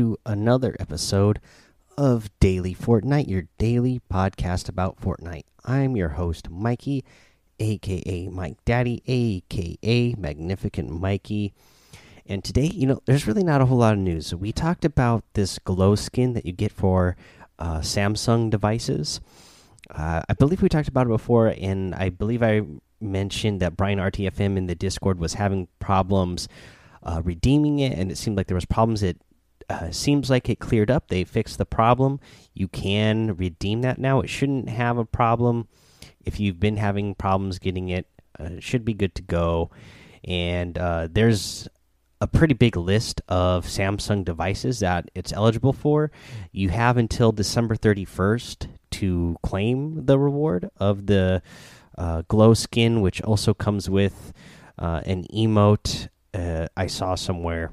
to another episode of Daily Fortnite, your daily podcast about Fortnite. I'm your host, Mikey, aka Mike Daddy, aka Magnificent Mikey. And today, you know, there's really not a whole lot of news. We talked about this glow skin that you get for uh, Samsung devices. Uh, I believe we talked about it before, and I believe I mentioned that Brian RTFM in the Discord was having problems uh, redeeming it, and it seemed like there was problems. It uh, seems like it cleared up. They fixed the problem. You can redeem that now. It shouldn't have a problem if you've been having problems getting it. Uh, should be good to go. And uh, there's a pretty big list of Samsung devices that it's eligible for. You have until December 31st to claim the reward of the uh, glow skin, which also comes with uh, an emote I saw somewhere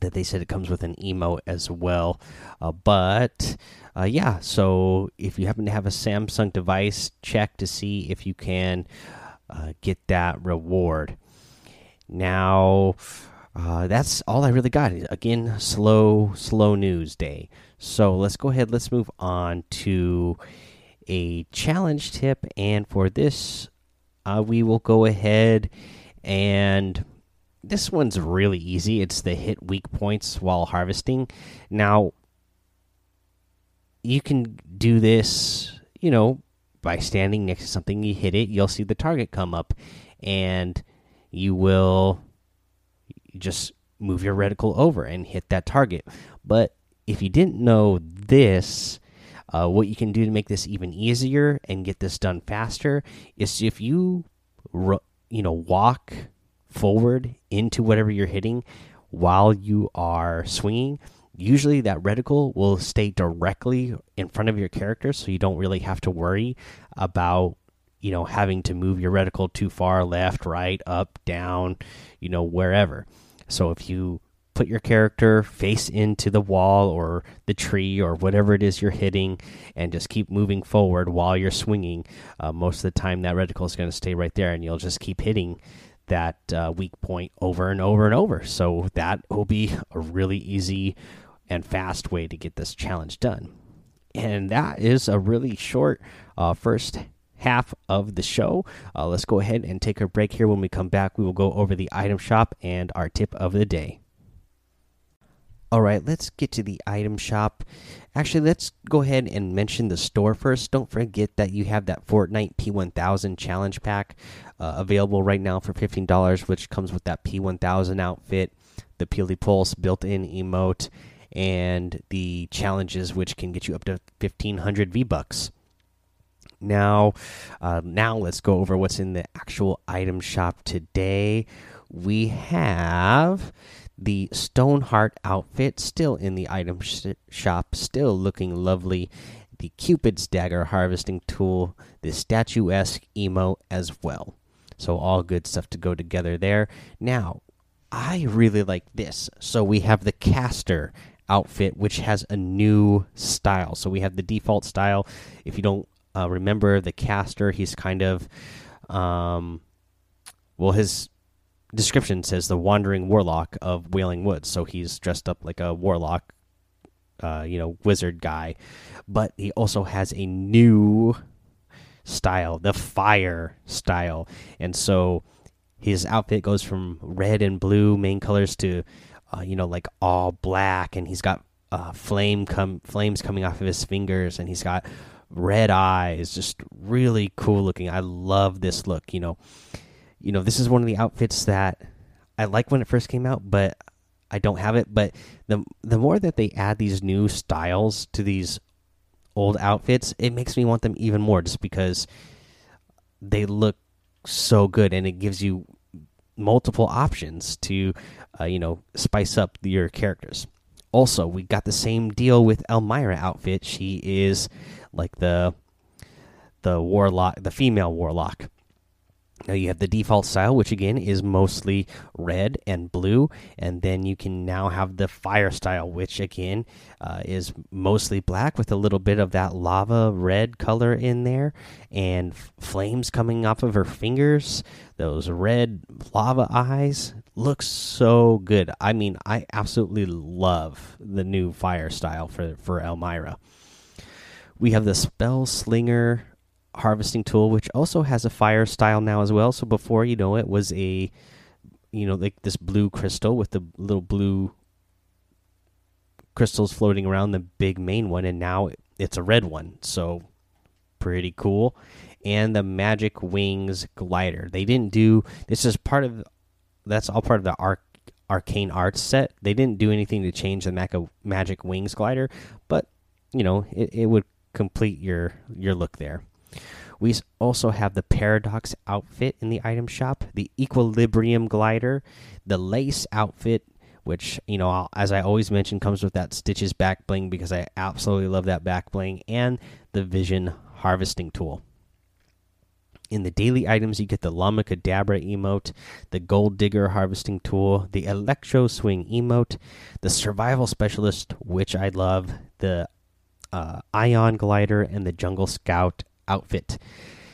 that they said it comes with an emote as well. Uh, but uh, yeah, so if you happen to have a Samsung device, check to see if you can uh, get that reward. Now, uh, that's all I really got. Again, slow, slow news day. So let's go ahead. Let's move on to a challenge tip, and for this, uh, we will go ahead and this one's really easy. It's the hit weak points while harvesting. Now, you can do this, you know, by standing next to something, you hit it, you'll see the target come up, and you will just move your reticle over and hit that target. But if you didn't know this, uh, what you can do to make this even easier and get this done faster is if you, you know, walk forward into whatever you're hitting while you are swinging, usually that reticle will stay directly in front of your character, so you don't really have to worry about you know having to move your reticle too far left, right, up, down, you know wherever. So if you put your character face into the wall or the tree or whatever it is you're hitting and just keep moving forward while you're swinging uh, most of the time that reticle is going to stay right there and you'll just keep hitting that uh, weak point over and over and over. So that will be a really easy and fast way to get this challenge done. And that is a really short uh, first half of the show. Uh, let's go ahead and take a break here. When we come back, we will go over the item shop and our tip of the day. All right, let's get to the item shop. Actually, let's go ahead and mention the store first. Don't forget that you have that Fortnite P1000 challenge pack uh, available right now for $15, which comes with that P1000 outfit, the Peely Pulse built in emote, and the challenges, which can get you up to 1500 V Bucks. Now, uh, now let's go over what's in the actual item shop today. We have the Stoneheart outfit still in the item sh shop, still looking lovely. The Cupid's dagger harvesting tool, the statuesque emo as well. So all good stuff to go together there. Now, I really like this. So we have the Castor outfit, which has a new style. So we have the default style. If you don't uh, remember the Castor, he's kind of, um, well, his description says the wandering warlock of Wailing Woods. So he's dressed up like a warlock, uh, you know, wizard guy. But he also has a new style, the fire style. And so his outfit goes from red and blue main colors to, uh, you know, like all black. And he's got uh, flame come flames coming off of his fingers, and he's got red eyes. Just really cool looking. I love this look. You know you know, this is one of the outfits that I like when it first came out, but I don't have it. But the the more that they add these new styles to these old outfits, it makes me want them even more, just because they look so good and it gives you multiple options to, uh, you know, spice up your characters. Also, we got the same deal with Elmira outfit. She is like the the warlock, the female warlock Now you have the default style, which again is mostly red and blue, and then you can now have the fire style, which again uh, is mostly black with a little bit of that lava red color in there, and flames coming off of her fingers. Those red lava eyes looks so good. I mean, I absolutely love the new fire style for for Elmira. We have the spell slinger harvesting tool, which also has a fire style now as well. So before you know it was a you know like this blue crystal with the little blue crystals floating around the big main one, and now it's a red one. So pretty cool. And the magic wings glider. They didn't do this is part of that's all part of the arc arcane arts set. They didn't do anything to change the magic wings glider, but you know it, it would complete your your look there. We also have the Paradox outfit in the item shop, the Equilibrium glider, the Lace outfit, which, you know, as I always mention, comes with that Stitches back bling because I absolutely love that back bling, and the Vision harvesting tool. In the daily items, you get the Llama Kadabra emote, the Gold Digger harvesting tool, the Electro Swing emote, the Survival Specialist, which I love, the uh, Ion Glider, and the Jungle Scout outfit.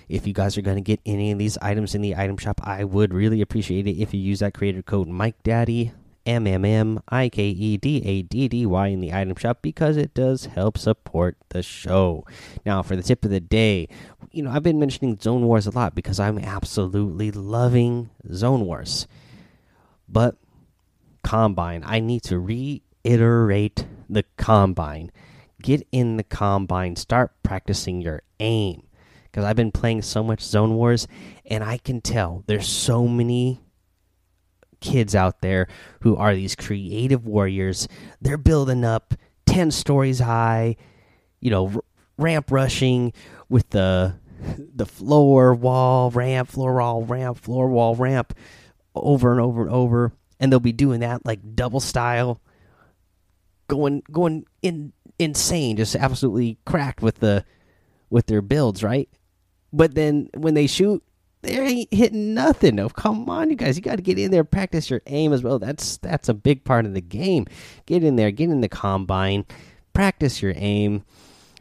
If you guys are going to get any of these items in the item shop, I would really appreciate it if you use that creator code Mike Daddy M M M I K E D A D D Y in the item shop because it does help support the show. Now, for the tip of the day, you know, I've been mentioning Zone Wars a lot because I'm absolutely loving Zone Wars. But Combine, I need to reiterate the Combine get in the combine, start practicing your aim. Because I've been playing so much Zone Wars, and I can tell there's so many kids out there who are these creative warriors. They're building up 10 stories high, you know, ramp rushing with the the floor wall ramp floor wall ramp floor wall ramp over and over and over and they'll be doing that like double style going going in insane, just absolutely cracked with the with their builds, right? But then when they shoot, they ain't hitting nothing. Oh, come on, you guys, you got to get in there, practice your aim as well. That's that's a big part of the game. Get in there, get in the combine, practice your aim,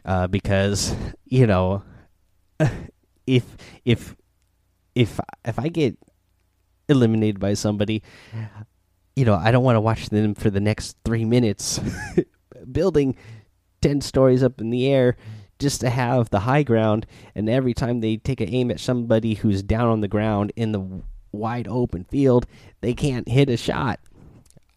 uh, because you know, if if if if I get eliminated by somebody, you know, I don't want to watch them for the next three minutes building 10 stories up in the air just to have the high ground. And every time they take an aim at somebody who's down on the ground in the wide open field, they can't hit a shot.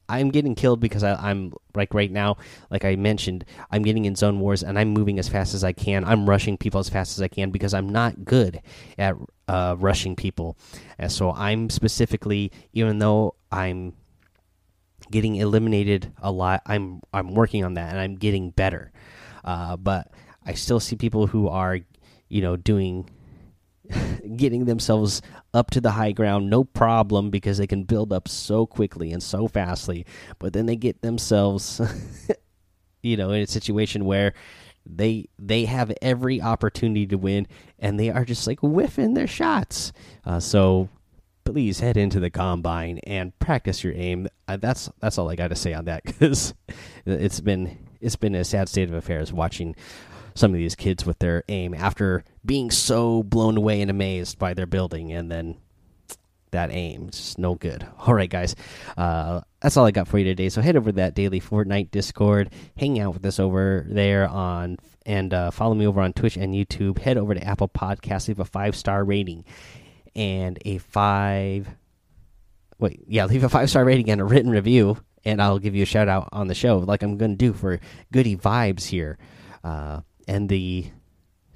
I'm getting killed because I, am like right now, like I mentioned, I'm getting in zone wars and I'm moving as fast as I can. I'm rushing people as fast as I can because I'm not good at uh, rushing people. And so I'm specifically, even though I'm getting eliminated a lot. I'm I'm working on that and I'm getting better. Uh, but I still see people who are, you know, doing getting themselves up to the high ground no problem because they can build up so quickly and so fastly. But then they get themselves, you know, in a situation where they they have every opportunity to win and they are just like whiffing their shots. Uh, so please head into the combine and practice your aim. Uh, that's that's all I got to say on that because it's been it's been a sad state of affairs watching some of these kids with their aim after being so blown away and amazed by their building and then that aim it's no good. All right guys. Uh, that's all i got for you today. So head over to that daily fortnite discord hang out with us over there on and uh, follow me over on twitch and youtube. Head over to apple Podcasts, leave a five star rating and a five. Wait, yeah, leave a five star rating and a written review, and I'll give you a shout out on the show, like I'm going to do for Goody Vibes here. Uh, and the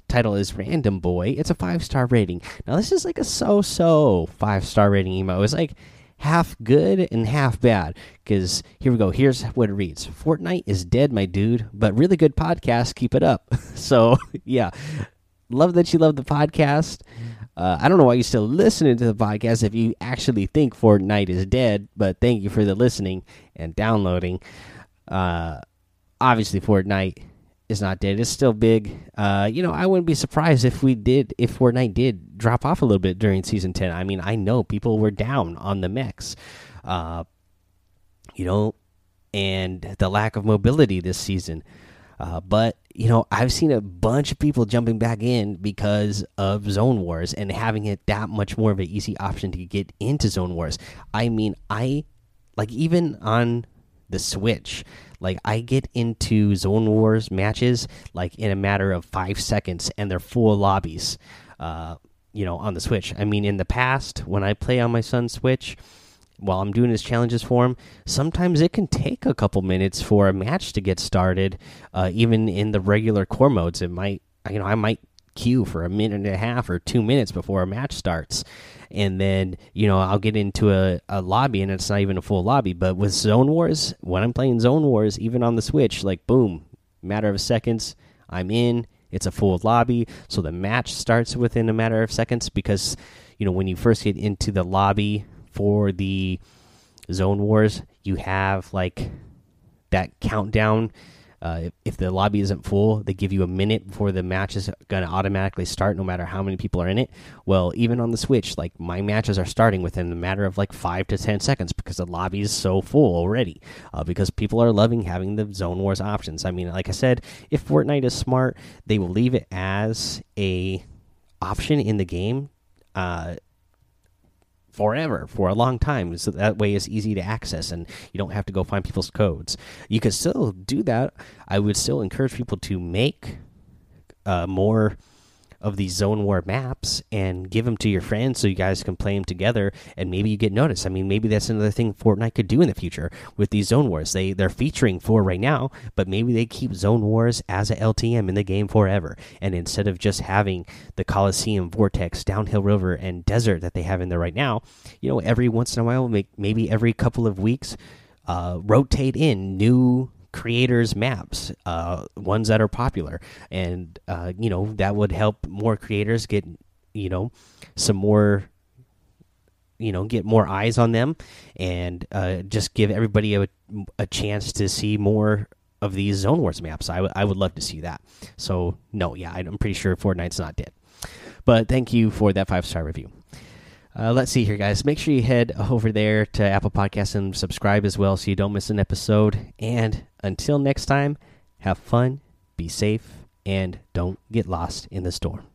title is Random Boy. It's a five star rating. Now, this is like a so so five star rating emo. It's like half good and half bad. Because here we go. Here's what it reads Fortnite is dead, my dude, but really good podcast. Keep it up. so, yeah. Love that you love the podcast. Uh, I don't know why you're still listening to the podcast if you actually think Fortnite is dead, but thank you for the listening and downloading. Uh, obviously, Fortnite is not dead. It's still big. Uh, you know, I wouldn't be surprised if we did, if Fortnite did drop off a little bit during season ten. I mean, I know people were down on the mechs, uh, you know, and the lack of mobility this season. Uh, but you know, I've seen a bunch of people jumping back in because of Zone Wars and having it that much more of an easy option to get into Zone Wars. I mean, I like even on the Switch, like I get into Zone Wars matches like in a matter of five seconds, and they're full lobbies. Uh, you know, on the Switch. I mean, in the past, when I play on my son's Switch, while I'm doing his challenges for him, sometimes it can take a couple minutes for a match to get started. Uh, even in the regular core modes, it might, you know, I might queue for a minute and a half or two minutes before a match starts. And then, you know, I'll get into a, a lobby and it's not even a full lobby. But with Zone Wars, when I'm playing Zone Wars, even on the Switch, like boom, matter of seconds, I'm in. It's a full lobby. So the match starts within a matter of seconds because, you know, when you first get into the lobby for the Zone Wars, you have like that countdown. Uh, if, if, the lobby isn't full, they give you a minute before the match is going to automatically start, no matter how many people are in it. Well, even on the Switch, like my matches are starting within a matter of like five to ten seconds because the lobby is so full already. Uh, because people are loving having the Zone Wars options. I mean, like I said, if Fortnite is smart, they will leave it as a option in the game. Uh, forever for a long time so that way it's easy to access and you don't have to go find people's codes. You could still do that. I would still encourage people to make uh, more of these zone war maps and give them to your friends so you guys can play them together and maybe you get noticed. I mean, maybe that's another thing Fortnite could do in the future with these zone wars. They they're featuring four right now, but maybe they keep zone wars as a LTM in the game forever. And instead of just having the Coliseum, Vortex, Downhill River, and Desert that they have in there right now, you know, every once in a while, make maybe every couple of weeks, uh, rotate in new creators maps uh, ones that are popular. And uh, you know that would help more creators get you know some more you know get more eyes on them and uh, just give everybody a, a chance to see more of these zone wars maps. I, I would love to see that. So no yeah i'm pretty sure fortnite's not dead. But thank you for that five star review uh, let's see here, guys. Make sure you head over there to Apple Podcasts and subscribe as well so you don't miss an episode. And until next time, have fun, be safe, and don't get lost in the storm.